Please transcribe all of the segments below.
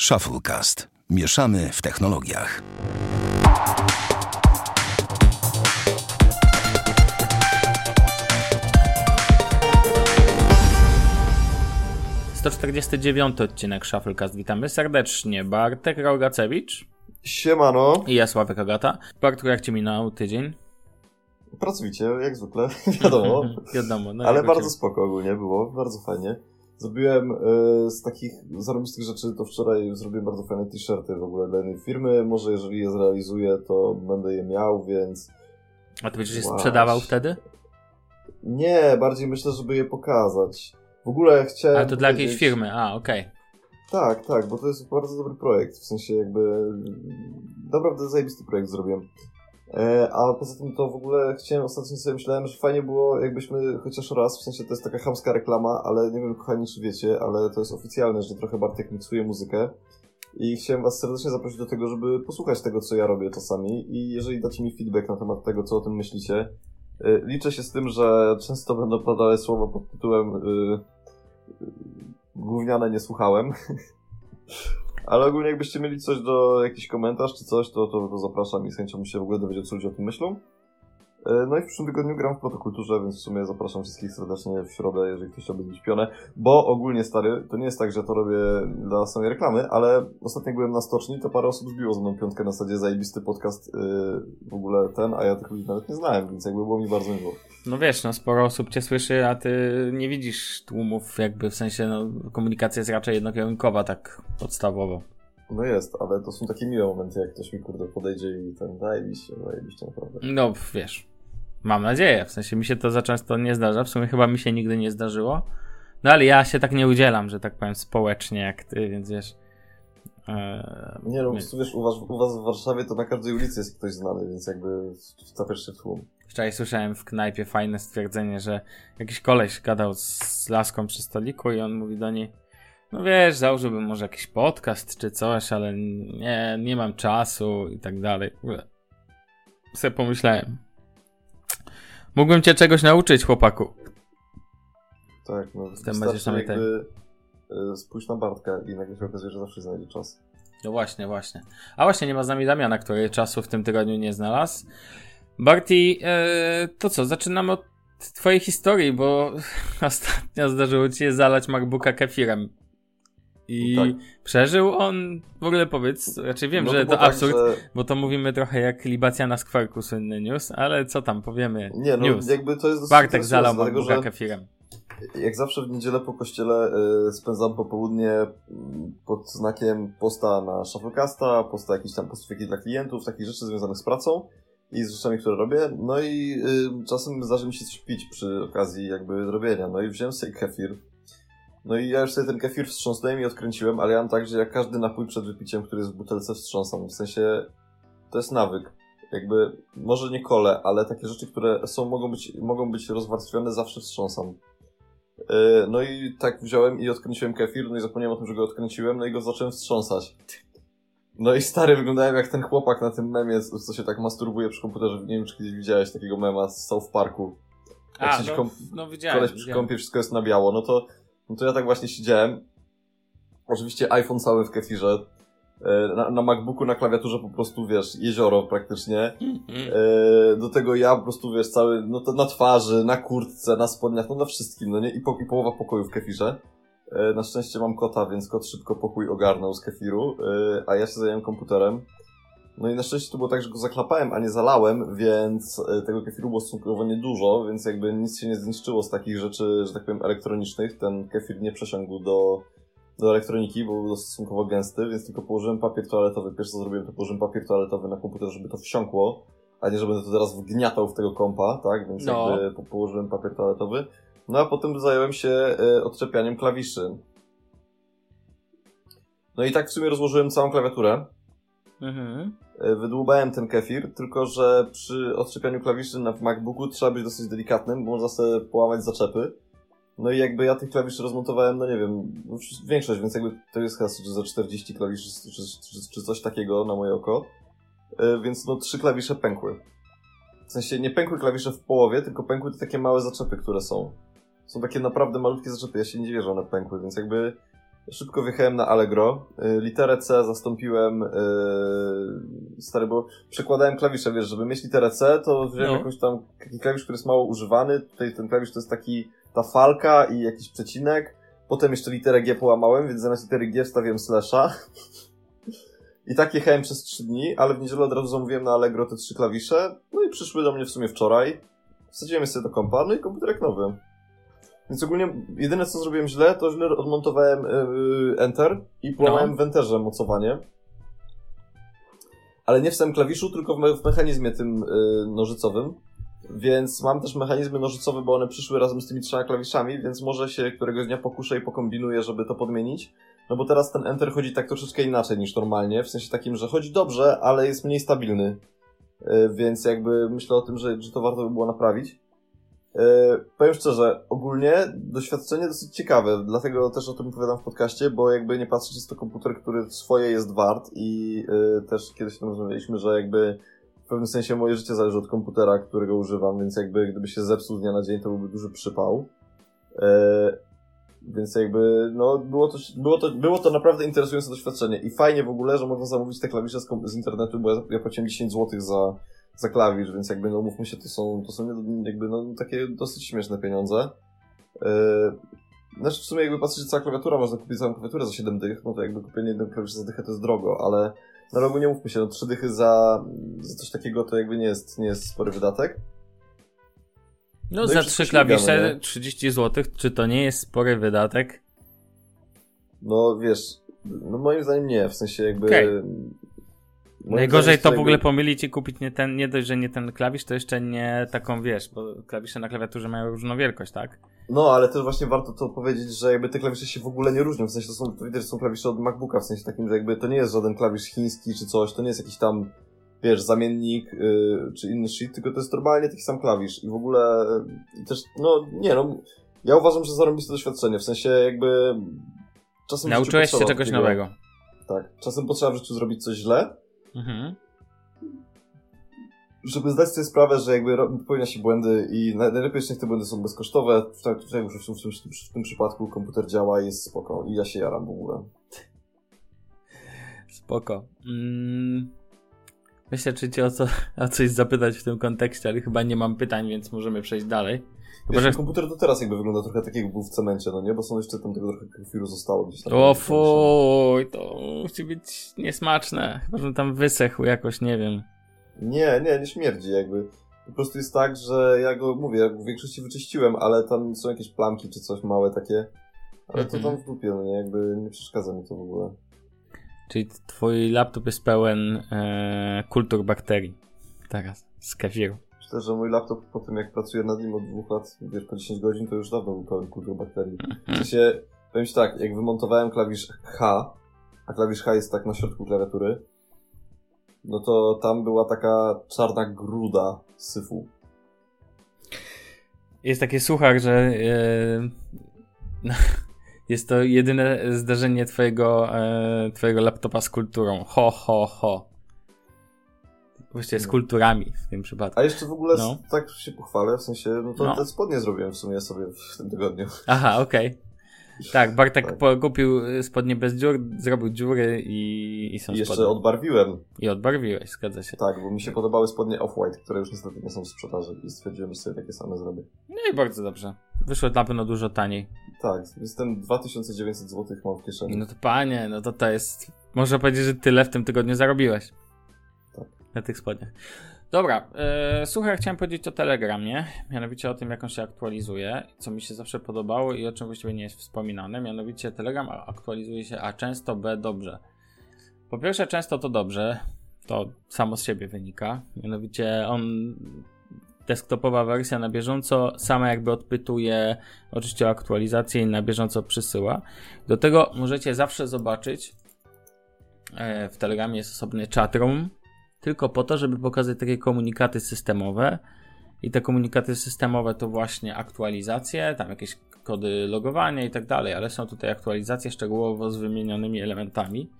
Shufflecast. Mieszamy w technologiach. To 49 odcinek Shufflecast. Witamy serdecznie. Bartek Rogacewicz Siemano. i ja Sławek Agata. Bartku, jak ci minął tydzień? Pracowicie, jak zwykle, wiadomo. Wiadomo. No Ale bardzo cię- spoko ogólnie było, bardzo fajnie. Zrobiłem e, z takich zarobistych rzeczy, to wczoraj zrobiłem bardzo fajne t-shirty w ogóle dla jednej firmy. Może jeżeli je zrealizuję, to będę je miał, więc A ty będziesz je sprzedawał wtedy? nie, bardziej myślę, żeby je pokazać. W ogóle chciałem. Ale to dla jakiejś firmy. A, okej. Tak, tak, bo to jest bardzo dobry projekt. W sensie jakby naprawdę zajebisty projekt zrobiłem. E, a poza tym to w ogóle chciałem ostatnio sobie myślałem, że fajnie było jakbyśmy chociaż raz, w sensie to jest taka chamska reklama, ale nie wiem kochani czy wiecie, ale to jest oficjalne, że trochę Bartek miksuje muzykę. I chciałem was serdecznie zaprosić do tego, żeby posłuchać tego, co ja robię czasami i jeżeli dacie mi feedback na temat tego, co o tym myślicie, e, liczę się z tym, że często będą padały słowa pod tytułem e, gówniane nie słuchałem. Ale ogólnie jakbyście mieli coś do, jakiś komentarz czy coś, to, to, to zapraszam i z chęcią się w ogóle dowiedział, co ludzie o tym myślą. E, No i w przyszłym tygodniu gram w protokulturze, więc w sumie zapraszam wszystkich serdecznie w środę, jeżeli ktoś chciałby być pionę. Bo ogólnie, stary, to nie jest tak, że to robię dla samej reklamy, ale ostatnio byłem na stoczni, to parę osób zbiło ze mną piątkę na zasadzie zajebisty podcast yy, w ogóle ten, a ja tych ludzi nawet nie znałem, więc jakby było mi bardzo miło. No wiesz, no sporo osób cię słyszy, a ty nie widzisz tłumów jakby w sensie, no komunikacja jest raczej jednokierunkowa, tak podstawowo. No jest, ale to są takie miłe momenty, jak ktoś mi kurde podejdzie i ten zajebiście, zajebiście naprawdę. No wiesz, mam nadzieję, w sensie mi się to za często nie zdarza, w sumie chyba mi się nigdy nie zdarzyło. No ale ja się tak nie udzielam, że tak powiem, społecznie jak ty, więc wiesz. Eee, Nie no, prostu wiesz, u was, u was w Warszawie to na każdej ulicy jest ktoś znany, więc jakby wtapiasz się w tłum. Wczoraj słyszałem w knajpie fajne stwierdzenie, że jakiś koleś gadał z laską przy stoliku i on mówi do niej no wiesz, założyłbym może jakiś podcast czy coś, ale nie, nie mam czasu i tak dalej. Se pomyślałem. Mógłbym cię czegoś nauczyć, chłopaku. Tak, no będziesz wystarczy na jakby y, spójrz na Bartka i nagle się okazuje, że zawsze znajdzie czas. No właśnie, właśnie. A właśnie, nie ma z nami Damiana, który czasu w tym tygodniu nie znalazł. Barty, e, to co, zaczynamy od twojej historii, bo ostatnio zdarzyło ci się zalać MacBooka kefirem. I Tak. przeżył on, w ogóle powiedz, znaczy wiem, No że to, tak, absurd, że- bo to mówimy trochę jak libacja na skwerku, słynny news, ale co tam, powiemy, Nie, no news. jakby to jest dosyć Bartek zalał dlatego, że kefirem. jak zawsze w niedzielę po kościele y, spędzam popołudnie mm, pod znakiem posta na Shufflecasta, posta jakichś tam postów jakichś dla klientów, takich rzeczy związanych z pracą i z rzeczami, które robię. No i y, czasem zdarzy mi się coś pić przy okazji jakby robienia. No i wziąłem sobie kefir. No i ja już sobie ten kefir wstrząsnąłem i odkręciłem, ale ja mam tak, że jak każdy napój przed wypiciem, który jest w butelce wstrząsam. W sensie to jest nawyk. Jakby, może nie kole, ale takie rzeczy, które są, mogą być, mogą być rozwarstwione, zawsze wstrząsam. Yy, No i tak wziąłem i odkręciłem kefir, no i zapomniałem o tym, że go odkręciłem, no i go zacząłem wstrząsać. No i stary, wyglądałem jak ten chłopak na tym memie, co się tak masturbuje przy komputerze. Nie wiem, czy kiedyś widziałeś takiego mema z South Parku. Jak A, no, no widziałem. koleś przy widziałem. kąpie, wszystko jest na biało, no to, no to ja tak właśnie siedziałem. Oczywiście iPhone cały w kefirze. E, Na, na MacBooku, na klawiaturze po prostu, wiesz, jezioro praktycznie. Mm. E, Do tego ja po prostu, wiesz, cały, no to na twarzy, na kurtce, na spodniach, no na wszystkim, no nie? I, po, i połowa pokoju w kefirze. E, Na szczęście mam kota, więc kot szybko pokój ogarnął z kefiru, a ja się zająłem komputerem. No i na szczęście to było tak, że go zaklapałem, a nie zalałem, więc e, tego kefiru było stosunkowo niedużo, więc jakby nic się nie zniszczyło z takich rzeczy, że tak powiem, elektronicznych. Ten kefir nie przesiągł do, do elektroniki, bo był stosunkowo gęsty, więc tylko położyłem papier toaletowy. Pierwsze co zrobiłem, to położyłem papier toaletowy na komputer, żeby to wsiąkło, a nie, że będę to teraz wgniatał w tego kompa, tak? Więc No. jakby po, położyłem papier toaletowy. No a potem zająłem się e, odczepianiem klawiszy. No i tak w sumie rozłożyłem całą klawiaturę. Mhm. E, Wydłubałem ten kefir, tylko że przy odczepianiu klawiszy na MacBooku trzeba być dosyć delikatnym, bo można sobie połamać zaczepy. No i jakby ja tych klawiszy rozmontowałem, no nie wiem, no większość, więc jakby to jest chyba za 40 klawiszy, czy, czy, czy coś takiego na moje oko. E, Więc no trzy klawisze pękły. W sensie nie pękły klawisze w połowie, tylko pękły te takie małe zaczepy, które są. Są takie naprawdę malutkie zaczepy, ja się nie dziwię, że one pękły, więc jakby szybko wjechałem na Allegro. Y, literę C zastąpiłem yy, stary, bo przekładałem klawisze, wiesz, żeby mieć literę C, to wziąłem No. jakąś tam taki klawisz, który jest mało używany. Tutaj ten klawisz to jest taki ta falka i jakiś przecinek. Potem jeszcze literę G połamałem, więc zamiast litery G wstawiłem slasha. I tak jechałem przez 3 dni, ale w niedzielę od razu zamówiłem na Allegro te trzy klawisze. No i przyszły do mnie w sumie wczoraj. Wsadziłem sobie do kompa, no i komputer jak nowy. Więc ogólnie jedyne co zrobiłem źle, to źle odmontowałem yy, Enter i połamałem No. w Enterze mocowanie. Ale nie w samym klawiszu, tylko w, me w mechanizmie tym yy, nożycowym. Więc mam też mechanizmy nożycowe, bo one przyszły razem z tymi trzema klawiszami, więc może się któregoś dnia pokuszę i pokombinuję, żeby to podmienić. No bo teraz ten Enter chodzi tak troszeczkę inaczej niż normalnie, w sensie takim, że chodzi dobrze, ale jest mniej stabilny. Yy, więc jakby myślę o tym, że, że to warto by było naprawić. Yy, powiem szczerze, ogólnie doświadczenie dosyć ciekawe, dlatego też o tym opowiadam w podcaście, bo jakby nie patrzeć, jest to komputer, który swoje jest wart i yy, też kiedyś o tym rozmawialiśmy, że jakby w pewnym sensie moje życie zależy od komputera, którego używam, więc jakby gdyby się zepsuł z dnia na dzień, to byłby duży przypał. Yy, więc jakby, no, było to, było, to, było to naprawdę interesujące doświadczenie i fajnie w ogóle, że można zamówić te klawisze z, z internetu, bo ja, ja płaciłem 10 zł za, za klawisz, więc jakby, no mówmy się, to są, to są jakby, no, takie dosyć śmieszne pieniądze. Yy, znaczy w sumie jakby patrzeć, że cała klawiatura, można kupić całą klawiaturę za 7 dych, no to jakby kupienie jednego klawisza za dychę to jest drogo, ale na rogu nie mówmy się, no 3 dychy za, za coś takiego to jakby nie jest, nie jest spory wydatek. No, No za trzy klawisze nie? 30 zł, czy to nie jest spory wydatek? No wiesz, no moim zdaniem nie, w sensie jakby... Okej. Moim Najgorzej to w ogóle pomylić i kupić nie ten, nie dość, że nie ten klawisz, to jeszcze nie taką, wiesz, bo klawisze na klawiaturze mają różną wielkość, tak? No, ale też właśnie warto to powiedzieć, że jakby te klawisze się w ogóle nie różnią. W sensie to są, to widać, że są klawisze od MacBooka, w sensie takim, że jakby to nie jest żaden klawisz chiński czy coś, to nie jest jakiś tam, wiesz, zamiennik yy, czy inny shit, tylko to jest normalnie taki sam klawisz. I w ogóle yy, też, no, nie no, ja uważam, że zarobiste doświadczenie, w sensie jakby czasem Nauczyłeś się czegoś takiego- nowego. Tak, czasem potrzeba w życiu zrobić coś źle, Mhm. żeby zdać sobie sprawę, że jakby popełnia się błędy i na- najlepiej niech te błędy są bezkosztowe. W, tak- w, tym- w, tym- w, tym- w tym przypadku komputer działa i jest spoko i ja się jaram w ogóle. Spoko. Mm. Myślę, czy cię o, co, o coś zapytać w tym kontekście, ale chyba nie mam pytań, więc możemy przejść dalej. Wiesz, że... komputer do teraz jakby wygląda trochę tak jak był w cemencie, no nie? Bo są jeszcze tam tego trochę krwiru zostało gdzieś tam. O fuj, to musi być niesmaczne. Chyba, że tam wysechł jakoś, nie wiem. Nie, nie, nie śmierdzi jakby. Po prostu jest tak, że ja go, mówię, ja go w większości wyczyściłem, ale tam są jakieś plamki czy coś małe takie. Ale to Mhm. tam w dupie, no nie? Jakby nie przeszkadza mi to w ogóle. Czyli twój laptop jest pełen e, kultur bakterii. Teraz, z kefiru. Myślę, że mój laptop po tym jak pracuję nad nim od dwóch lat, wiesz, po 10 godzin, to już dawno był pełen kultur bakterii. W sensie, powiem ci tak, jak wymontowałem klawisz H, a klawisz H jest tak na środku klawiatury, no to tam była taka czarna gruda syfu. Jest takie słuchach, że no, jest to jedyne zdarzenie twojego, e, twojego laptopa z kulturą. Ho, ho, ho. Właściwie z No. kulturami w tym przypadku. A jeszcze w ogóle No. tak się pochwalę, w sensie, no to No. te spodnie zrobiłem w sumie sobie w tym tygodniu. Aha, okej. Tak, Bartek Tak. po- kupił spodnie bez dziur, zrobił dziury i, i są I jeszcze spodnie. odbarwiłem, I odbarwiłeś, zgadza się. tak, bo mi się podobały spodnie Off-White, które już niestety nie są w sprzedaży i stwierdziłem, że sobie takie same zrobię. No i bardzo dobrze. Wyszło na pewno dużo taniej. Tak, jestem 2900 zł mam w kieszeni. No to panie, no to to jest... Można powiedzieć, że tyle w tym tygodniu zarobiłeś. Na tych spodniach. Dobra, e, słuchaj, chciałem powiedzieć o Telegramie, mianowicie o tym, jak on się aktualizuje, co mi się zawsze podobało i o czym właściwie nie jest wspominane, mianowicie Telegram aktualizuje się A często, B dobrze. Po pierwsze, często to dobrze, to samo z siebie wynika, mianowicie on, desktopowa wersja na bieżąco, sama jakby odpytuje oczywiście o aktualizację i na bieżąco przysyła. Do tego możecie zawsze zobaczyć, e, w Telegramie jest osobny chatroom, tylko po to, żeby pokazać takie komunikaty systemowe. I te komunikaty systemowe to właśnie aktualizacje, tam jakieś kody logowania i tak dalej, ale są tutaj aktualizacje szczegółowo z wymienionymi elementami.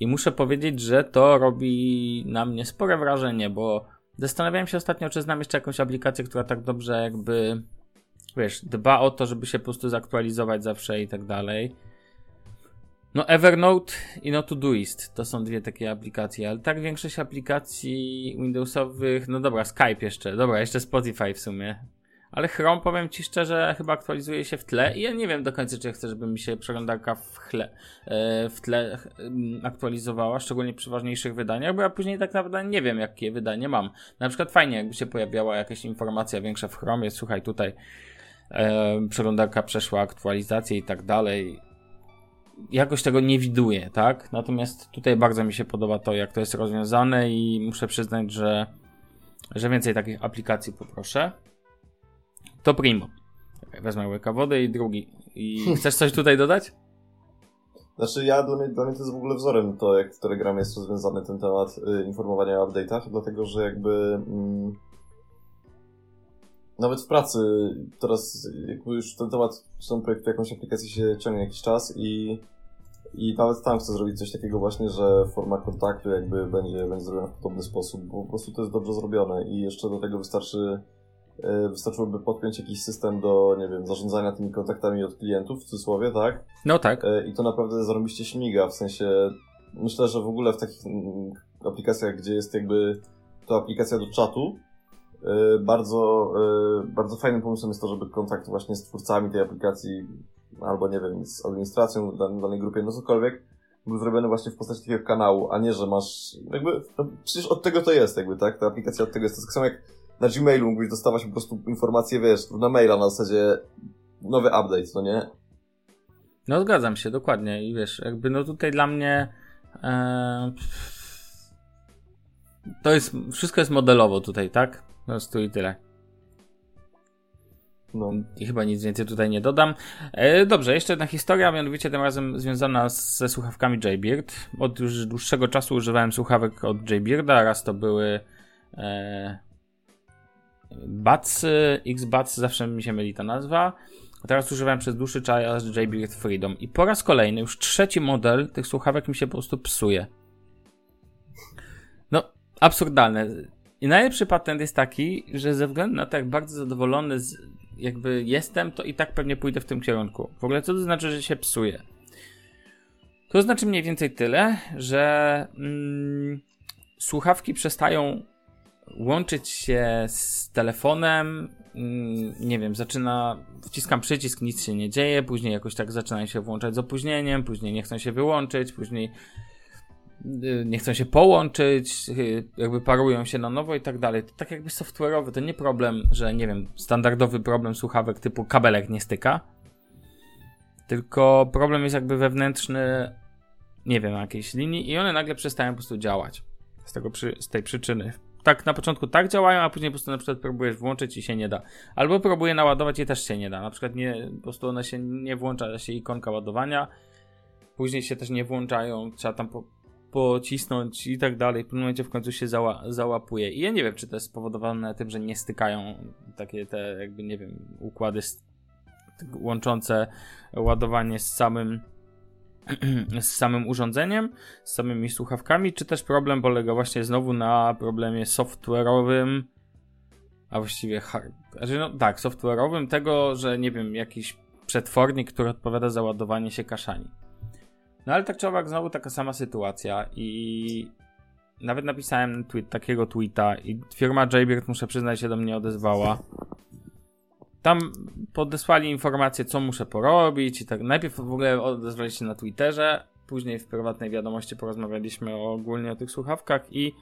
I muszę powiedzieć, że to robi na mnie spore wrażenie, bo zastanawiałem się ostatnio, czy znam jeszcze jakąś aplikację, która tak dobrze jakby, wiesz, dba o to, żeby się po prostu zaktualizować zawsze i tak dalej. No Evernote i No Todoist to są dwie takie aplikacje, ale tak większość aplikacji Windowsowych, no dobra, Skype jeszcze, dobra, jeszcze Spotify w sumie. Ale Chrome, powiem Ci szczerze, chyba aktualizuje się w tle i ja nie wiem do końca, czy chcę, żeby mi się przeglądarka w, chle, e, w tle aktualizowała, szczególnie przy ważniejszych wydaniach, bo ja później tak naprawdę nie wiem, jakie wydanie mam. Na przykład fajnie, jakby się pojawiała jakaś informacja większa w Chromie, słuchaj, tutaj e, przeglądarka przeszła aktualizację i tak dalej jakoś tego nie widuję, tak? Natomiast tutaj bardzo mi się podoba to, jak to jest rozwiązane i muszę przyznać, że, że więcej takich aplikacji poproszę. To primo. Wezmę łyka wody i drugi. I chcesz coś tutaj dodać? Znaczy ja, dla mnie, dla mnie to jest w ogóle wzorem to, jak w Telegramie jest rozwiązany ten temat y, informowania o update'ach, dlatego, że jakby... Mm, nawet w pracy teraz jakby już ten temat, w tym projektu jakąś aplikację się ciągnie jakiś czas i, i nawet tam chcę zrobić coś takiego właśnie, że forma kontaktu jakby będzie, będzie zrobiona w podobny sposób, bo po prostu to jest dobrze zrobione i jeszcze do tego wystarczy e, wystarczyłoby podpiąć jakiś system do, nie wiem, zarządzania tymi kontaktami od klientów, w cudzysłowie, tak? No tak. E, I to naprawdę zarobiście śmiga, w sensie myślę, że w ogóle w takich mm, aplikacjach, gdzie jest jakby to aplikacja do czatu, bardzo, e, bardzo fajnym pomysłem jest to, żeby kontakt właśnie z twórcami tej aplikacji, albo nie wiem, z administracją w danej grupie, no cokolwiek, był zrobiony właśnie w postaci takiego kanału, a nie, że masz, jakby, no przecież od tego to jest, jakby, tak? Ta aplikacja od tego jest. To jest tak samo jak na Gmailu mógłbyś dostawać po prostu informacje, wiesz, na maila na zasadzie nowy update, no nie? No zgadzam się, dokładnie. I wiesz, jakby no tutaj dla mnie e, to jest, wszystko jest modelowo tutaj, tak? Po prostu i tyle. No. I chyba nic więcej tutaj nie dodam. E, dobrze, jeszcze jedna historia, mianowicie tym razem związana ze słuchawkami Jaybeard. Od już dłuższego czasu używałem słuchawek od Jaybearda, raz to były e, Buds, X-Buds, zawsze mi się myli ta nazwa. A teraz używałem przez dłuższy czas Jaybeard Freedom. I po raz kolejny, już trzeci model tych słuchawek mi się po prostu psuje. No, absurdalne i najlepszy patent jest taki, że ze względu na to, jak bardzo zadowolony z, jakby jestem, to i tak pewnie pójdę w tym kierunku. W ogóle co to znaczy, że się psuje? To znaczy mniej więcej tyle, że mm, słuchawki przestają łączyć się z telefonem. Mm, nie wiem, zaczyna, wciskam przycisk, nic się nie dzieje, później jakoś tak zaczynają się włączać z opóźnieniem, później nie chcą się wyłączyć, później nie chcą się połączyć, y, jakby parują się na nowo i tak dalej. To tak jakby software'owy, to nie problem, że nie wiem, standardowy problem słuchawek typu kabelek nie styka, tylko problem jest jakby wewnętrzny, nie wiem, jakiejś linii i one nagle przestają po prostu działać. Z, tego przy, z tej przyczyny. Tak na początku tak działają, a później po prostu na przykład próbujesz włączyć i się nie da. Albo próbuję naładować i też się nie da. Na przykład nie, po prostu one się nie włącza się ikonka ładowania. Później się też nie włączają, trzeba tam po, pocisnąć i tak dalej. W pewnym momencie w końcu się zała załapuje. I ja nie wiem, czy to jest spowodowane tym, że nie stykają takie te, jakby, nie wiem, układy łączące ładowanie z samym z samym urządzeniem, z samymi słuchawkami, czy też problem polega właśnie znowu na problemie software'owym, a właściwie znaczy no, tak, software'owym tego, że nie wiem, jakiś przetwornik, który odpowiada za ładowanie się kaszani. No ale tak czy owak znowu taka sama sytuacja i nawet napisałem tweet, takiego tweeta i firma Jaybird, muszę przyznać, się do mnie odezwała. Tam podesłali informację, co muszę porobić i tak. Najpierw w ogóle odezwali się na Twitterze, później w prywatnej wiadomości porozmawialiśmy ogólnie o tych słuchawkach i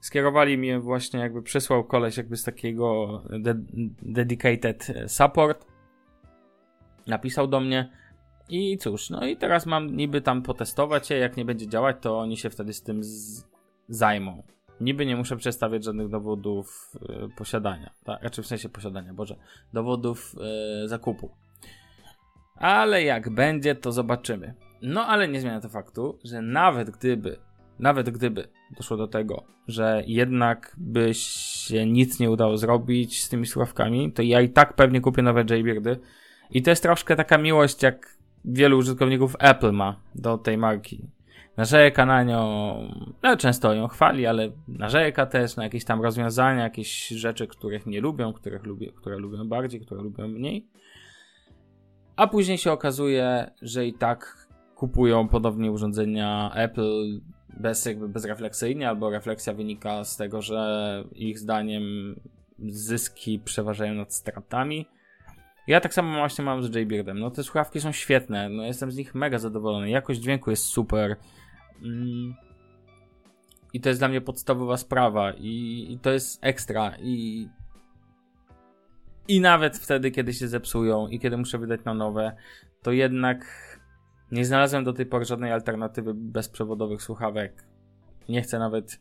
skierowali mi właśnie, jakby przysłał koleś jakby z takiego de dedicated support. Napisał do mnie, i cóż, no i teraz mam niby tam potestować je, jak nie będzie działać, to oni się wtedy z tym z... zajmą. Niby nie muszę przedstawiać żadnych dowodów y, posiadania, tak? Znaczy w sensie posiadania, Boże, dowodów y, zakupu. Ale jak będzie, to zobaczymy. No ale nie zmienia to faktu, że nawet gdyby, nawet gdyby doszło do tego, że jednak by się nic nie udało zrobić z tymi słuchawkami, to ja i tak pewnie kupię nowe Jaybeardy. I to jest troszkę taka miłość, jak wielu użytkowników Apple ma do tej marki. Narzeka na nią, no często ją chwali, ale narzeka też na jakieś tam rozwiązania, jakieś rzeczy, których nie lubią, których lubię, które lubią bardziej, które lubią mniej. A później się okazuje, że i tak kupują podobnie urządzenia Apple bez, jakby bezrefleksyjnie, albo refleksja wynika z tego, że ich zdaniem zyski przeważają nad stratami. Ja tak samo właśnie mam z Jaybeardem. No te słuchawki są świetne, no jestem z nich mega zadowolony. Jakość dźwięku jest super. Mm. I to jest dla mnie podstawowa sprawa i, i to jest ekstra i i nawet wtedy, kiedy się zepsują i kiedy muszę wydać na nowe, to jednak nie znalazłem do tej pory żadnej alternatywy bezprzewodowych słuchawek. Nie chcę nawet.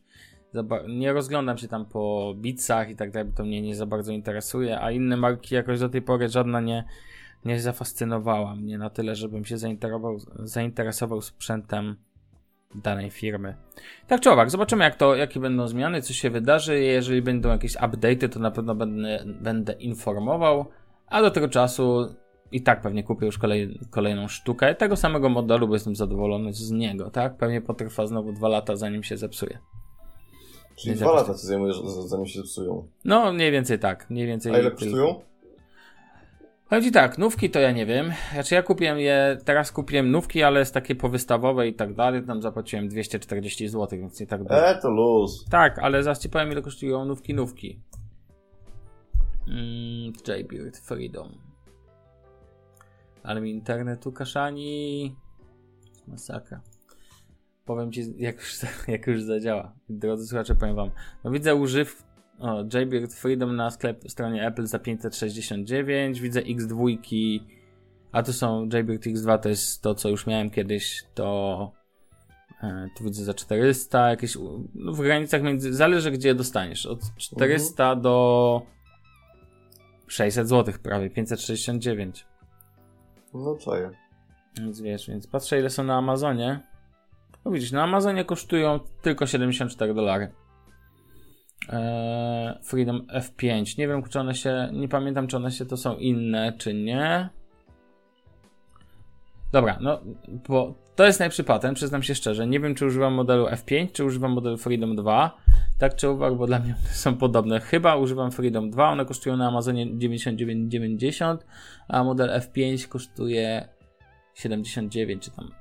Nie rozglądam się tam po bitsach i tak dalej, bo to mnie nie za bardzo interesuje, a inne marki jakoś do tej pory żadna nie, nie zafascynowała mnie na tyle, żebym się zainteresował, zainteresował sprzętem danej firmy. Tak czy owak, zobaczymy jak to, jakie będą zmiany, co się wydarzy. Jeżeli będą jakieś update'y, to na pewno będę, będę informował, a do tego czasu i tak pewnie kupię już kolej, kolejną sztukę tego samego modelu, bo jestem zadowolony z niego, tak? Pewnie potrwa znowu dwa lata, zanim się zepsuje. Czyli dwa lata ci zajmuje, zanim się zepsują? No, mniej więcej tak. Mniej więcej A ile kosztują? Powiem ci tak, nówki to ja nie wiem. Znaczy ja kupiłem je, teraz kupiłem nówki, ale jest takie powystawowe i tak dalej. Tam zapłaciłem 240 zł, więc nie tak dużo. E, to luz. Tak, ale zaraz ci powiem ile kosztują nówki, nówki. Mm, Freedom. Ale mi internetu kaszani. Masakra. Powiem ci, jak już, jak już zadziała. Drodzy słuchacze, powiem wam. No widzę używ, o, JBird Freedom na sklep stronie Apple za 569. Widzę X2, a tu są JBird X2, to jest to, co już miałem kiedyś. To e, tu widzę za 400, jakieś no w granicach między, zależy gdzie dostaniesz. Od 400 mhm. do 600 zł prawie, 569. No czaję. Więc wiesz, więc patrzę ile są na Amazonie. No widzisz, na Amazonie kosztują tylko 74 dolary. Eee, Freedom F5. Nie wiem, czy one się. Nie pamiętam, czy one się to są inne, czy nie. Dobra, no, bo to jest najlepszy patent, przyznam się szczerze. Nie wiem, czy używam modelu F5, czy używam modelu Freedom 2. Tak czy uwag, bo dla mnie są podobne. Chyba używam Freedom 2, one kosztują na Amazonie 99,90, a model F5 kosztuje 79, czy tam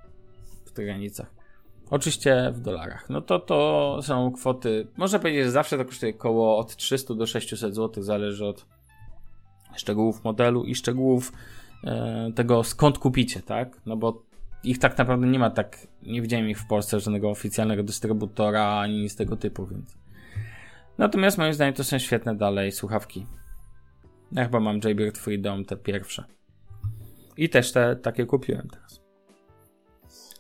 w tych granicach. Oczywiście w dolarach. No to to są kwoty, można powiedzieć, że zawsze to kosztuje około od 300 do 600 zł, zależy od szczegółów modelu i szczegółów e, tego skąd kupicie, tak? No bo ich tak naprawdę nie ma tak, nie widziałem ich w Polsce żadnego oficjalnego dystrybutora ani nic tego typu, więc. Natomiast moim zdaniem to są świetne dalej słuchawki. Ja chyba mam Jaybird Freedom, te pierwsze. I też te takie kupiłem teraz.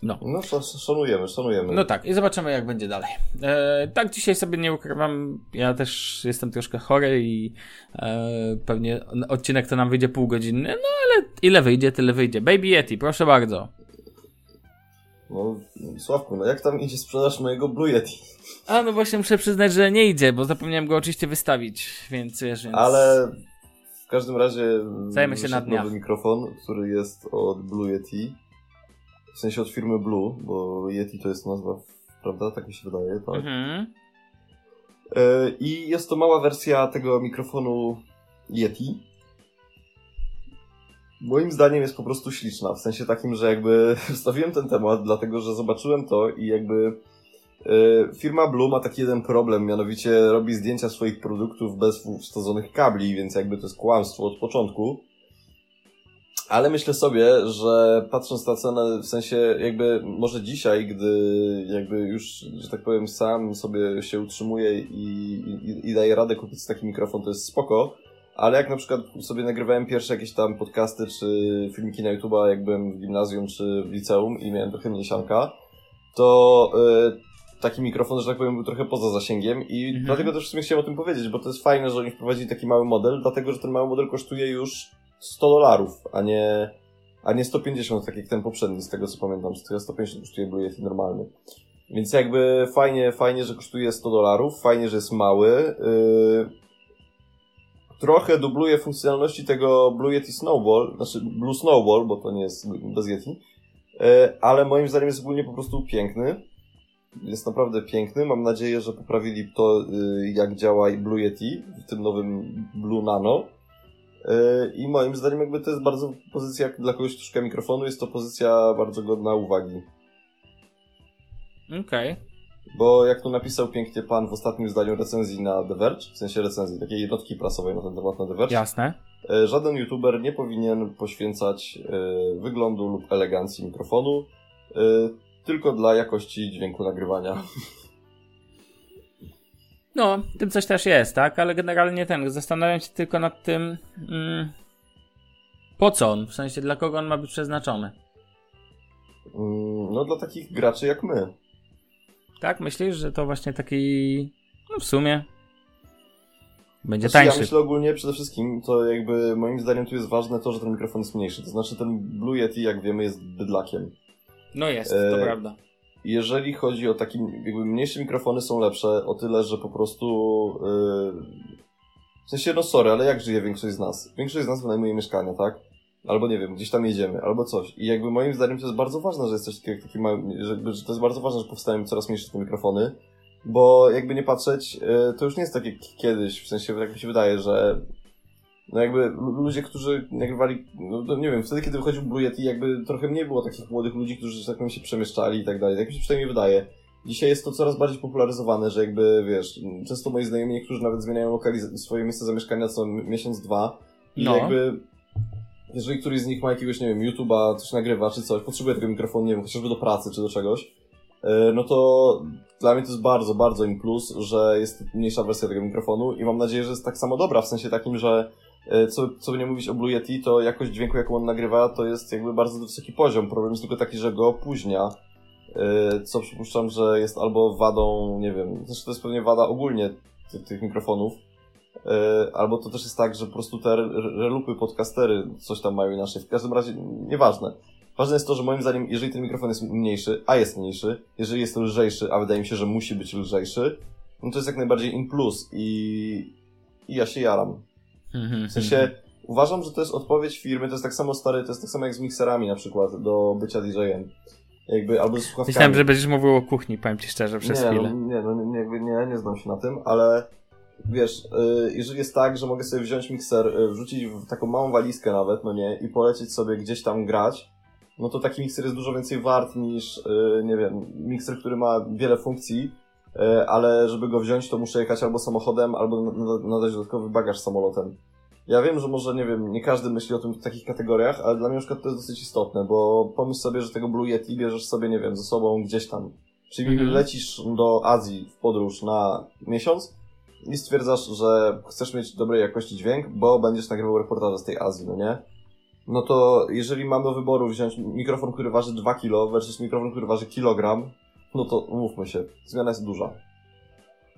No. No, szanujemy, szanujemy. No tak, i zobaczymy, jak będzie dalej. E, tak, dzisiaj sobie nie ukrywam. Ja też jestem troszkę chory i e, pewnie odcinek to nam wyjdzie półgodzinny. No ale ile wyjdzie, tyle wyjdzie. Baby Yeti, proszę bardzo. No, Sławku, no jak tam idzie sprzedaż mojego Blue Yeti? A, no właśnie muszę przyznać, że nie idzie, bo zapomniałem go oczywiście wystawić, więc wiesz, więc... Ale w każdym razie... Zajmę się na dniach. nowy mikrofon, który jest od Blue Yeti w sensie od firmy Blue, bo Yeti to jest nazwa, prawda? Tak mi się wydaje, tak. Mhm. E, I jest to mała wersja tego mikrofonu Yeti. Moim zdaniem jest po prostu śliczna, w sensie takim, że jakby wstawiłem ten temat, dlatego że zobaczyłem to i jakby e, firma Blue ma taki jeden problem, mianowicie robi zdjęcia swoich produktów bez wsadzonych kabli, więc jakby to jest kłamstwo od początku. Ale myślę sobie, że patrząc na cenę, w sensie jakby może dzisiaj, gdy jakby już, że tak powiem, sam sobie się utrzymuję i, i, i daję radę kupić taki mikrofon, to jest spoko, ale jak na przykład sobie nagrywałem pierwsze jakieś tam podcasty czy filmiki na YouTube'a, jak byłem w gimnazjum czy w liceum i miałem trochę mniejszanka, to y, taki mikrofon, że tak powiem, był trochę poza zasięgiem i mhm. dlatego też w sumie chciałem o tym powiedzieć, bo to jest fajne, że oni wprowadzili taki mały model, dlatego że ten mały model kosztuje już 100 dolarów, a nie, a nie 150, tak jak ten poprzedni, z tego co pamiętam, że 150 kosztuje Blue Yeti normalny. Więc jakby fajnie, fajnie, że kosztuje 100 dolarów, fajnie, że jest mały. Yy... Trochę dubluje funkcjonalności tego Blue Yeti Snowball, znaczy Blue Snowball, bo to nie jest bez Yeti, yy, ale moim zdaniem jest ogólnie po prostu piękny. Jest naprawdę piękny. Mam nadzieję, że poprawili to, yy, jak działa Blue Yeti w tym nowym Blue Nano I moim zdaniem jakby to jest bardzo pozycja dla kogoś, kto szuka mikrofonu, jest to pozycja bardzo godna uwagi. Okej. Okay. Bo jak to napisał pięknie pan w ostatnim zdaniu recenzji na The Verge, w sensie recenzji, takiej jednotki prasowej na ten temat na The Verge. Jasne. Yy, żaden youtuber nie powinien poświęcać yy, wyglądu lub elegancji mikrofonu tylko dla jakości dźwięku nagrywania. No, tym coś też jest, tak? Ale generalnie ten, zastanawiam się tylko nad tym, mm, po co on, w sensie dla kogo on ma być przeznaczony. Mm, no, dla takich graczy jak my. Tak, myślisz, że to właśnie taki, no w sumie, będzie znaczy, tańszy. Ja myślę ogólnie przede wszystkim, to jakby moim zdaniem tu jest ważne to, że ten mikrofon jest mniejszy. To znaczy ten Blue Yeti, jak wiemy, jest bydlakiem. No jest, to e, prawda. Jeżeli chodzi o takie, jakby mniejsze mikrofony są lepsze o tyle, że po prostu yy, w sensie, no sorry, ale jak żyje większość z nas? Większość z nas wynajmuje mieszkania, tak? Albo nie wiem, gdzieś tam jedziemy, albo coś. I jakby moim zdaniem to jest bardzo ważne, że jest coś takiego, taki mały, że, że to jest bardzo ważne, że powstają coraz mniejsze te mikrofony, bo jakby nie patrzeć, yy, to już nie jest tak jak kiedyś, w sensie tak mi się wydaje, że no jakby ludzie, którzy nagrywali, no, nie wiem, wtedy kiedy wychodził Blue Yeti, jakby trochę mniej było takich młodych ludzi, którzy tak powiem się przemieszczali i tak dalej. Tak mi się przynajmniej wydaje. Dzisiaj jest to coraz bardziej popularyzowane, że jakby, wiesz, często moi znajomi, niektórzy nawet zmieniają lokaliz- swoje miejsce zamieszkania co miesiąc, dwa. I no. jakby, jeżeli któryś z nich ma jakiegoś, nie wiem, YouTube'a, coś nagrywa czy coś, potrzebuje tego mikrofonu, nie wiem, chociażby do pracy czy do czegoś, e, no to dla mnie to jest bardzo, bardzo im plus, że jest mniejsza wersja tego mikrofonu i mam nadzieję, że jest tak samo dobra, w sensie takim, że co, co by nie mówić o Blue Yeti, to jakość dźwięku, jaką on nagrywa, to jest jakby bardzo wysoki poziom. Problem jest tylko taki, że go opóźnia, e, co przypuszczam, że jest albo wadą, nie wiem, znaczy to jest pewnie wada ogólnie tych, tych mikrofonów, e, albo to też jest tak, że po prostu te relupy, podcastery coś tam mają inaczej. W każdym razie, nieważne. Ważne jest to, że moim zdaniem, jeżeli ten mikrofon jest mniejszy, a jest mniejszy, jeżeli jest lżejszy, a wydaje mi się, że musi być lżejszy, no to jest jak najbardziej in plus i, i ja się jaram. Mhm, w sensie mhm. uważam, że to jest odpowiedź firmy, to jest tak samo stary, to jest tak samo jak z mikserami na przykład do bycia DJ-em. Jakby, albo z słuchawkami. Myślałem, że będziesz mówił o kuchni, powiem ci szczerze, przez nie, chwilę. No, nie, no, nie, jakby nie, nie znam się na tym, ale wiesz, yy, jeżeli jest tak, że mogę sobie wziąć mikser, yy, wrzucić w taką małą walizkę nawet, no nie, i polecieć sobie gdzieś tam grać, no to taki mikser jest dużo więcej wart niż, yy, nie wiem, mikser, który ma wiele funkcji, ale żeby go wziąć, to muszę jechać albo samochodem, albo nadać dodatkowy bagaż samolotem. Ja wiem, że może, nie wiem, nie każdy myśli o tym w takich kategoriach, ale dla mnie na przykład to jest dosyć istotne, bo pomyśl sobie, że tego Blue Yeti bierzesz sobie, nie wiem, ze sobą gdzieś tam. Czyli mm -hmm. lecisz do Azji w podróż na miesiąc i stwierdzasz, że chcesz mieć dobrej jakości dźwięk, bo będziesz nagrywał reportaże z tej Azji, no nie? No to jeżeli mam do wyboru wziąć mikrofon, który waży 2 kg versus mikrofon, który waży kilogram, no to umówmy się, zmiana jest duża.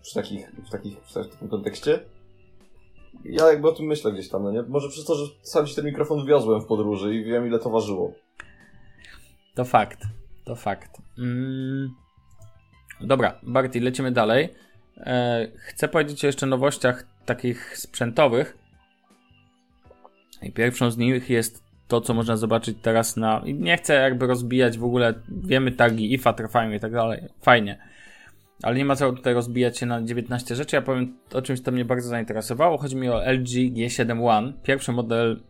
W, takich, w, takich, w takim kontekście. Ja jakby o tym myślę gdzieś tam, no nie? Może przez to, że sam ci ten mikrofon wiozłem w podróży i wiem ile to ważyło. To fakt, to fakt. Mm. Dobra, Barty, lecimy dalej. E, chcę powiedzieć o jeszcze nowościach takich sprzętowych. I pierwszą z nich jest to, co można zobaczyć teraz na. Nie chcę jakby rozbijać w ogóle. Wiemy tagi IFA trwają i tak dalej. Fajnie. Ale nie ma co tutaj rozbijać się na 19 rzeczy. Ja powiem o czymś, co mnie bardzo zainteresowało. Chodzi mi o LG G7 One. Pierwszy model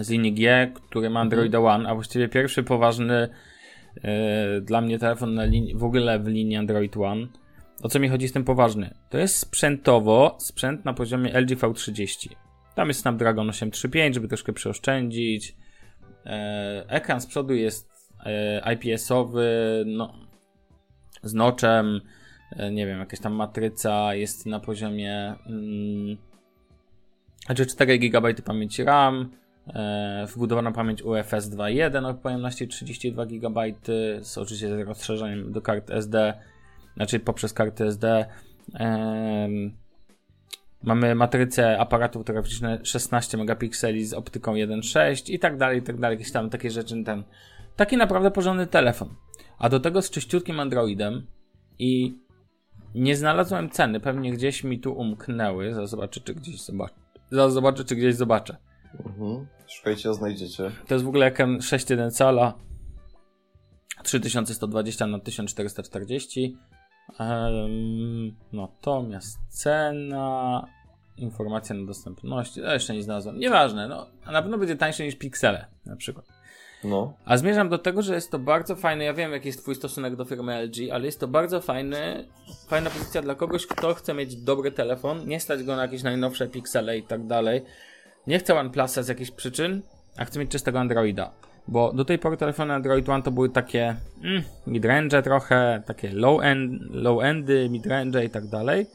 z linii G, który ma Androida One, a właściwie pierwszy poważny yy, dla mnie telefon w ogóle w linii Android One. O co mi chodzi z tym poważny? To jest sprzętowo sprzęt na poziomie LG V30. Tam jest Snapdragon 835, żeby troszkę przeoszczędzić. E, ekran z przodu jest e, IPS-owy, no, z noczem, e, nie wiem, jakaś tam matryca jest na poziomie mm, znaczy 4 GB pamięci RAM, wbudowana pamięć UFS 2.1 o pojemności 32 GB z oczywiście z rozszerzeniem do kart SD, znaczy poprzez karty SD. E, Mamy matrycę aparatu fotograficzne 16 megapikseli z optyką 1.6 i tak dalej, i tak dalej, jakieś tam takie rzeczy. Ten. Taki naprawdę porządny telefon. A do tego z czyściutkim Androidem i nie znalazłem ceny, pewnie gdzieś mi tu umknęły. Zaraz zobaczę, czy gdzieś zobaczę. Zaraz zobaczę, czy gdzieś zobaczę. Mhm. Szukajcie, a znajdziecie. To jest w ogóle ekran 6.1 cala 3120 na 1440 um, natomiast cena informacja na dostępności. Ja jeszcze nie znalazłem. Nieważne, no. A na pewno będzie tańsze niż Pixele na przykład. No. A zmierzam do tego, że jest to bardzo fajne. Ja wiem, jaki jest Twój stosunek do firmy LG, ale jest to bardzo fajny, fajna pozycja dla kogoś, kto chce mieć dobry telefon, nie stać go na jakieś najnowsze Pixele i tak dalej. Nie chce OnePlusa z jakichś przyczyn, a chce mieć czystego Androida. Bo do tej pory telefony Android One to były takie mm, midrange trochę, takie low, end, low endy, midrange i tak dalej.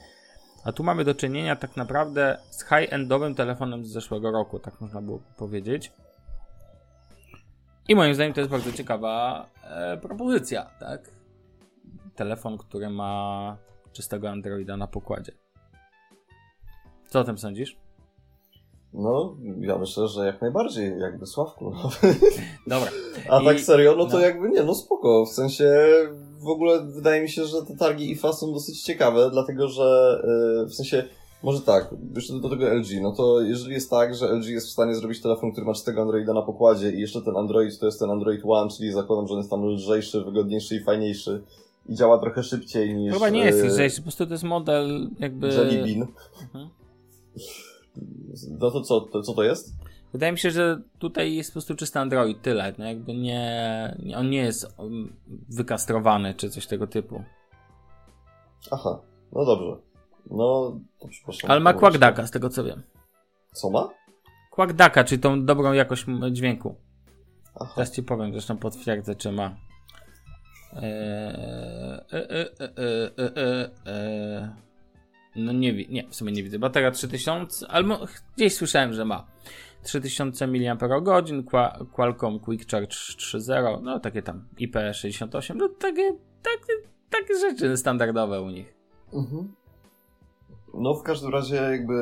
A tu mamy do czynienia tak naprawdę z high-endowym telefonem z zeszłego roku, tak można było powiedzieć. I moim zdaniem to jest bardzo ciekawa e, propozycja, tak? Telefon, który ma czystego Androida na pokładzie. Co o tym sądzisz? No, ja myślę, że jak najbardziej, jakby Sławku. Dobra. A I- tak serio, no to no. jakby nie, no spoko. W sensie w ogóle wydaje mi się, że te targi IFA są dosyć ciekawe, dlatego że yy, w sensie, może tak, jeszcze do tego LG, no to jeżeli jest tak, że LG jest w stanie zrobić telefon, który ma czystego Androida na pokładzie i jeszcze ten Android to jest ten Android One, czyli zakładam, że on jest tam lżejszy, wygodniejszy i fajniejszy i działa trochę szybciej niż... Chyba nie jest yy, lżejszy, po prostu to jest model jakby... Jelly Bean. Mhm. No to co, to, co to jest? Wydaje mi się, że tutaj jest po prostu czysty Android, tyle. No jakby nie, on nie jest um, wykastrowany czy coś tego typu. Aha, no dobrze. No, to przepraszam. Ale ma Quackdaka, z tego co wiem. Co ma? Quackdaka, czyli tą dobrą jakość dźwięku. Aha. Teraz ci powiem, zresztą potwierdzę, czy ma. Eee, e, e, e, e, e, e. No nie, nie, w sumie nie widzę. Bateria 3000, albo gdzieś słyszałem, że ma. 3000 mAh, Qua- Qualcomm Quick Charge 3.0, no takie tam IP68, no takie, takie, takie rzeczy standardowe u nich. Mhm. No w każdym razie jakby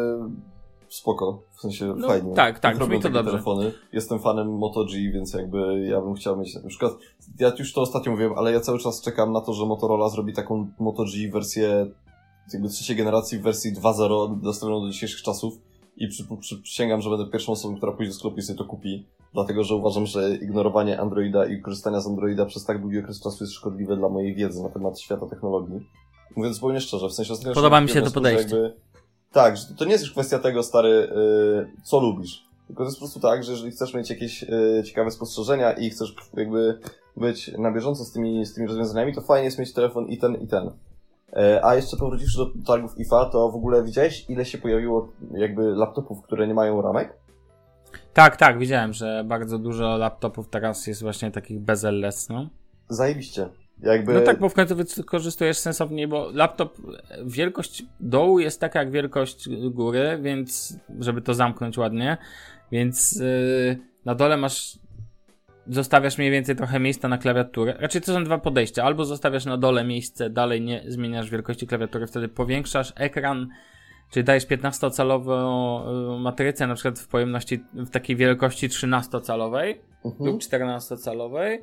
spoko, w sensie No, fajnie. tak, tak, brzmi to takie dobrze. telefony. Jestem fanem Moto G, więc jakby ja bym chciał mieć na przykład, ja już to ostatnio mówiłem, ale ja cały czas czekam na to, że Motorola zrobi taką Moto G wersję jakby trzeciej generacji w wersji 2.0 dostępną do dzisiejszych czasów i przy, przy, przysięgam, że będę pierwszą osobą, która pójdzie do sklepu i sobie to kupi, dlatego że uważam, że ignorowanie Androida i korzystania z Androida przez tak długi okres czasu jest szkodliwe dla mojej wiedzy na temat świata technologii. Mówiąc zupełnie szczerze, w sensie ostatnio Podoba mi się to podejście. Jakby, tak, że to nie jest już kwestia tego, stary, yy, co lubisz. Tylko to jest po prostu tak, że jeżeli chcesz mieć jakieś yy, ciekawe spostrzeżenia i chcesz jakby być na bieżąco z tymi, z tymi rozwiązaniami, to fajnie jest mieć telefon i ten, i ten. E, A jeszcze powróciwszy do targów IFA, to w ogóle widziałeś, ile się pojawiło jakby laptopów, które nie mają ramek? Tak, tak, widziałem, że bardzo dużo laptopów teraz jest właśnie takich bezel-less, no. Zajebiście. Jakby... No tak, bo w końcu wykorzystujesz sensowniej, bo laptop, wielkość dołu jest taka jak wielkość góry, więc żeby to zamknąć ładnie, więc yy, na dole masz, zostawiasz mniej więcej trochę miejsca na klawiaturę. Raczej to są dwa podejścia, albo zostawiasz na dole miejsce, dalej nie zmieniasz wielkości klawiatury, wtedy powiększasz ekran, czyli dajesz 15-calową y, matrycę, na przykład w pojemności, w takiej wielkości 13-calowej, Mhm. lub 14-calowej,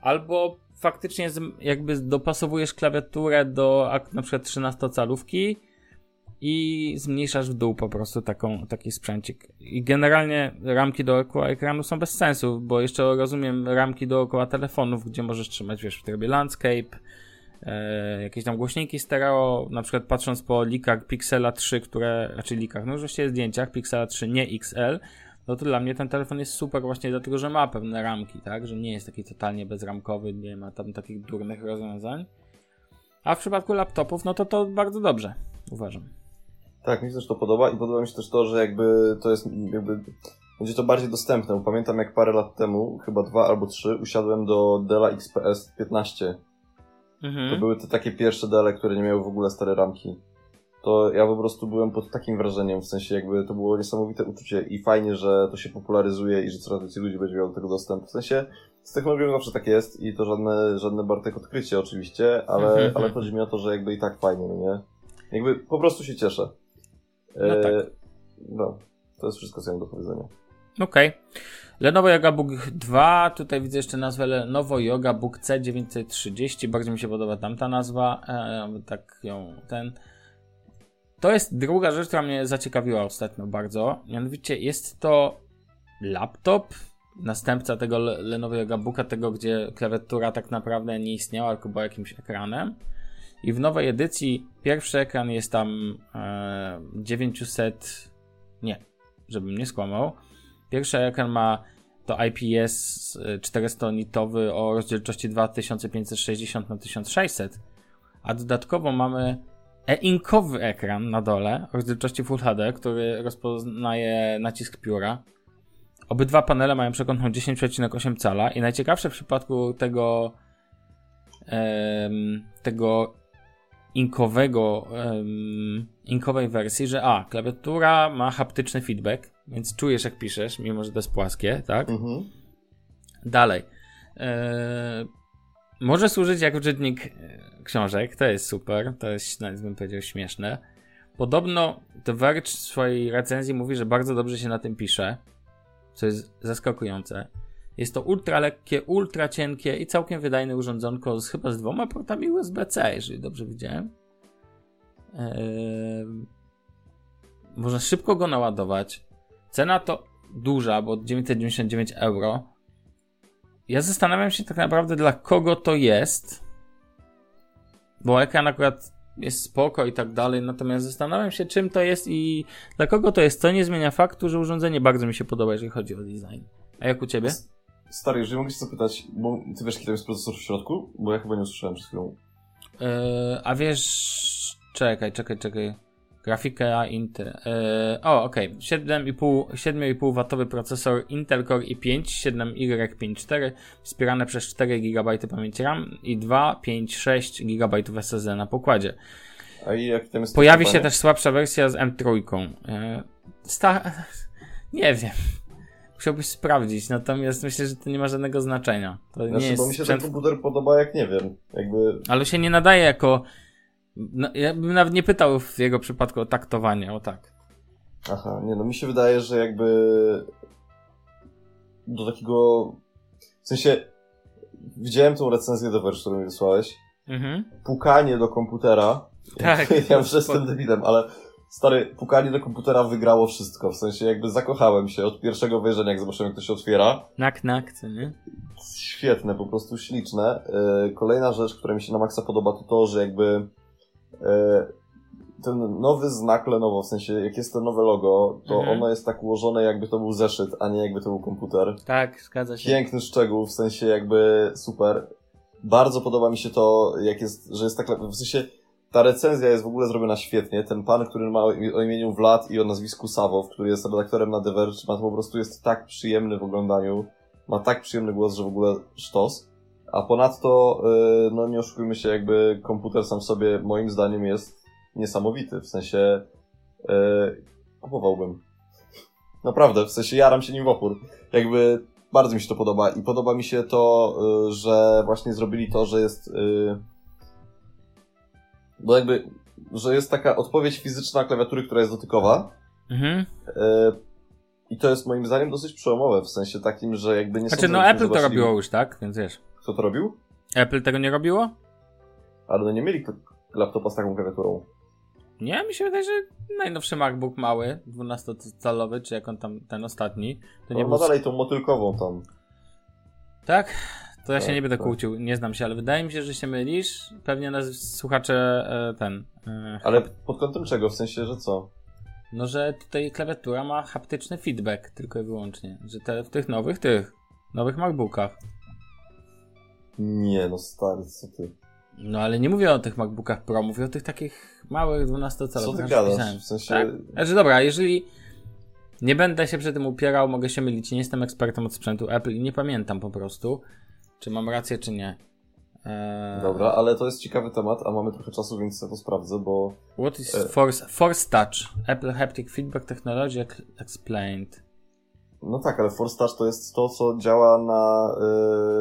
albo faktycznie jakby dopasowujesz klawiaturę do na przykład 13-calówki i zmniejszasz w dół po prostu taką, taki sprzęcik. I generalnie ramki dookoła ekranu są bez sensu, bo jeszcze rozumiem ramki dookoła telefonów, gdzie możesz trzymać, wiesz, w trybie landscape, e, jakieś tam głośniki stereo, na przykład patrząc po likach Pixela 3, które, raczej likach, no właściwie zdjęciach Pixela 3, nie XL, no to dla mnie ten telefon jest super właśnie dlatego, że ma pewne ramki, tak? Że nie jest taki totalnie bezramkowy, nie ma tam takich durnych rozwiązań. A w przypadku laptopów, no to to bardzo dobrze, uważam. Tak, mi się też to podoba i podoba mi się też to, że jakby to jest jakby będzie to bardziej dostępne. Bo Pamiętam jak parę lat temu, chyba dwa albo trzy, usiadłem do Della XPS 15. To Mhm. były te takie pierwsze Dele, które nie miały w ogóle stare ramki. To ja po prostu byłem pod takim wrażeniem, w sensie jakby to było niesamowite uczucie i fajnie, że to się popularyzuje i że coraz więcej ludzi będzie miało do tego dostęp. W sensie z technologią zawsze tak jest i to żadne, żadne Bartek odkrycie oczywiście, ale, Mhm. ale chodzi mi o to, że jakby i tak fajnie, no nie? Jakby po prostu się cieszę. No tak. No, to jest wszystko, co mam do powiedzenia. Okej. Lenovo Yoga Book 2, tutaj widzę jeszcze nazwę Lenovo Yoga Book C930, bardzo mi się podoba tamta nazwa, e, tak ją, ten... To jest druga rzecz, która mnie zaciekawiła ostatnio bardzo, mianowicie jest to laptop, następca tego Le- Lenovo Yoga Booka, tego gdzie klawiatura tak naprawdę nie istniała, tylko była jakimś ekranem. I w nowej edycji pierwszy ekran jest tam e, 900. Nie, żebym nie skłamał. Pierwszy ekran ma to IPS 400-nitowy o rozdzielczości 2560 na 1600 a dodatkowo mamy e-inkowy ekran na dole o rozdzielczości Full HD, który rozpoznaje nacisk pióra. Obydwa panele mają przekątną 10,8 cala i najciekawsze w przypadku tego tego inkowego em, inkowej wersji, że a, klawiatura ma haptyczny feedback, więc czujesz jak piszesz, mimo że to jest płaskie, tak? Mhm. Dalej. E, może służyć jako czytnik e, książek, to jest super, to jest, nawet bym powiedział, śmieszne. Podobno The Verge w swojej recenzji mówi, że bardzo dobrze się na tym pisze, co jest zaskakujące. Jest to ultra lekkie, ultra cienkie i całkiem wydajne urządzonko z chyba z dwoma portami USB-C, jeżeli dobrze widziałem. Eee, można szybko go naładować. Cena to duża, bo 999 euro. Ja zastanawiam się tak naprawdę dla kogo to jest. Bo ekran akurat jest spoko i tak dalej, natomiast zastanawiam się czym to jest i dla kogo to jest. Co nie zmienia faktu, że urządzenie bardzo mi się podoba, jeżeli chodzi o design. A jak u ciebie? Stary, jeżeli mogę się zapytać, bo ty wiesz, jaki tam jest procesor w środku? Bo ja chyba nie usłyszałem przed chwilą. Yy, a wiesz. Czekaj, czekaj, czekaj. Grafika Intel. Yy, o, okej. Okay. 7,5 7,5 watowy procesor Intel Core i5 7Y54 wspierane przez 4 GB pamięci RAM i 2, 5, 6 GB SSD na pokładzie. A i jak tam jest Pojawi się też słabsza wersja z M3. Yy, sta... Nie wiem. Musiałbyś sprawdzić, natomiast myślę, że to nie ma żadnego znaczenia. To znaczy, nie jest bo mi się sprzęt... ten komputer podoba jak nie wiem. Jakby... Ale się nie nadaje jako no, ja bym nawet nie pytał w jego przypadku o taktowanie, o tak. Aha, nie no, mi się wydaje, że jakby do takiego... W sensie, widziałem tą recenzję do Verge, którą mi wysłałeś. Mhm. Pukanie do komputera. Tak. ja już jestem debilem, ale stary, pukanie do komputera wygrało wszystko. W sensie jakby zakochałem się od pierwszego wejrzenia, jak zobaczyłem, jak to się otwiera. Nak, nak, co nie? Świetne, po prostu śliczne. Yy, kolejna rzecz, która mi się na maksa podoba, to to, że jakby E, ten nowy znak Lenovo, w sensie jak jest to nowe logo, to mhm. ono jest tak ułożone jakby to był zeszyt, a nie jakby to był komputer. Tak, zgadza się. Piękny szczegół, w sensie jakby super. Bardzo podoba mi się to, jak jest, że jest tak, w sensie ta recenzja jest w ogóle zrobiona świetnie. Ten pan, który ma o imieniu Vlad i o nazwisku Sawow, który jest redaktorem na The Verge, ma to po prostu jest tak przyjemny w oglądaniu. Ma tak przyjemny głos, że w ogóle sztos. A ponadto, y, no nie oszukujmy się, jakby komputer sam w sobie moim zdaniem jest niesamowity. W sensie yy, kupowałbym. Naprawdę, w sensie jaram się nim w opór. Jakby bardzo mi się to podoba i podoba mi się to, yy, że właśnie zrobili to, że jest bo jakby, że jest taka odpowiedź fizyczna klawiatury, która jest dotykowa. Mhm. I to jest moim zdaniem dosyć przełomowe, w sensie takim, że jakby nie Znaczy, no Apple to robiło już, tak? Więc wiesz. Kto to robił? Apple tego nie robiło? Ale no nie mieli laptopa z taką klawiaturą. Nie, mi się wydaje, że najnowszy MacBook mały, 12-calowy, czy jak on tam, ten ostatni, to nie no, był... ma dalej tą motylkową tam. Tak? To ja się nie będę kłócił, nie znam się, ale wydaje mi się, że się mylisz. Pewnie nas słuchacze e, ten... E, Ale pod kątem czego? W sensie, że co? No, że tutaj klawiatura ma haptyczny feedback tylko i wyłącznie. Że te, w tych nowych, tych, nowych MacBookach. Nie, no stary, co ty? No ale nie mówię o tych MacBookach Pro, mówię o tych takich małych 12-calowych. Co ty gadasz? pisałem. W sensie... Tak? Znaczy dobra, jeżeli nie będę się przy tym upierał, mogę się mylić, nie jestem ekspertem od sprzętu Apple i nie pamiętam po prostu, czy mam rację, czy nie. Eee, Dobra, ale to jest ciekawy temat, a mamy trochę czasu, więc ja to sprawdzę, bo... What is e- Force, Force Touch? Apple Haptic Feedback Technology Explained. No tak, ale Force Touch to jest to, co działa na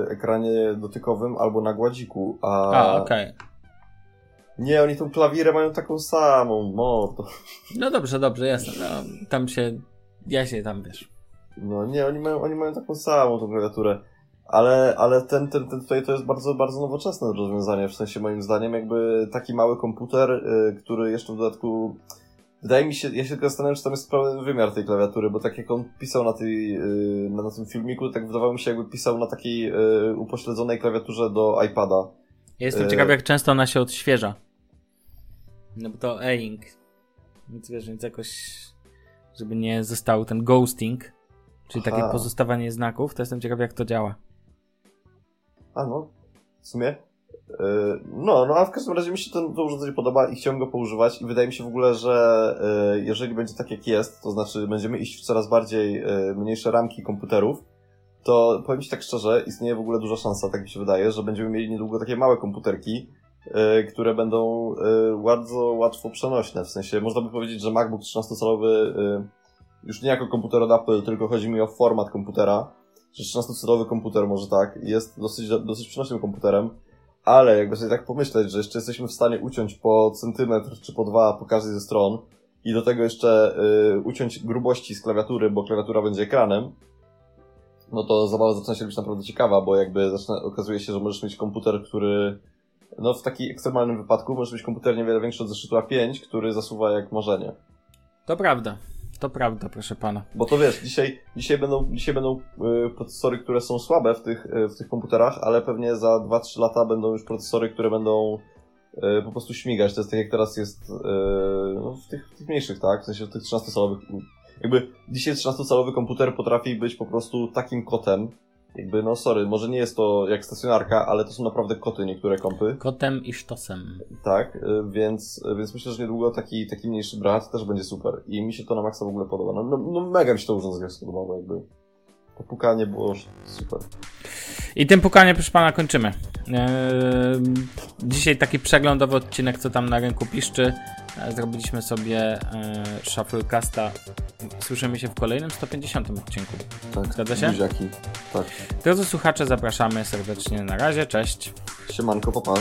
y, ekranie dotykowym albo na gładziku, a... A, okej. Nie, oni tą klawirę mają taką samą, mordo. No dobrze, dobrze, jasne. No, tam się, ja się tam wiesz. No nie, oni mają, oni mają taką samą tą klawiaturę. Ale, ale ten, ten, ten tutaj to jest bardzo, bardzo nowoczesne rozwiązanie, w sensie moim zdaniem jakby taki mały komputer, y, który jeszcze w dodatku Wydaje mi się, ja się tylko zastanawiam, czy tam jest pełen wymiar tej klawiatury, bo tak jak on pisał na, tej, y, na, na tym filmiku, tak wydawało mi się, jakby pisał na takiej y, upośledzonej klawiaturze do iPada. Ja jestem E- ciekaw, jak często ona się odświeża. No bo to e-ink. Więc wiesz, więc jakoś, żeby nie został ten ghosting, czyli Aha. takie pozostawanie znaków, to jestem ciekaw jak to działa. A no, w sumie. Yy, No, no a w każdym razie mi się to, to urządzenie podoba i chciałem go poużywać i wydaje mi się w ogóle, że yy, jeżeli będzie tak jak jest, to znaczy będziemy iść w coraz bardziej yy, mniejsze ramki komputerów, to powiem Ci tak szczerze, istnieje w ogóle duża szansa, tak mi się wydaje, że będziemy mieli niedługo takie małe komputerki, które będą bardzo łatwo przenośne, w sensie można by powiedzieć, że MacBook 13-calowy yy, już nie jako komputer od Apple, tylko chodzi mi o format komputera, że 13-calowy komputer może tak, jest dosyć, dosyć przenośnym komputerem, ale jakby sobie tak pomyśleć, że jeszcze jesteśmy w stanie uciąć po centymetr czy po dwa po każdej ze stron i do tego jeszcze y, uciąć grubości z klawiatury, bo klawiatura będzie ekranem, no to zabawa zaczyna się być naprawdę ciekawa, bo jakby zaczyna, okazuje się, że możesz mieć komputer, który no w takim ekstremalnym wypadku możesz mieć komputer niewiele większy od zeszytu A5, który zasuwa jak marzenie. To prawda, to prawda, proszę pana. Bo to wiesz, dzisiaj, dzisiaj będą, dzisiaj będą y, procesory, które są słabe w tych, y, w tych komputerach, ale pewnie za 2-3 lata będą już procesory, które będą y, po prostu śmigać. To jest tak jak teraz jest no, w, tych, w tych mniejszych, tak? W sensie w tych 13-calowych. Jakby dzisiaj 13-calowy komputer potrafi być po prostu takim kotem. Jakby, no sorry, może nie jest to jak stacjonarka, ale to są naprawdę koty niektóre kompy. Kotem i sztosem. Tak, y, więc, y, więc myślę, że niedługo taki, taki mniejszy brat też będzie super. I mi się to na maksa w ogóle podoba. No, no, no mega mi się to urządzenie spodobało, jakby. To pukanie było super. I tym pukanie, proszę pana, kończymy. Eee, dzisiaj taki przeglądowy odcinek, co tam na rynku piszczy. E, Zrobiliśmy sobie e, Shufflecasta. Słyszymy się w kolejnym 150 odcinku. Tak, Zgadza się? Buziaki. Tak. Drodzy słuchacze, zapraszamy serdecznie. Na razie, cześć. Siemanko, papa.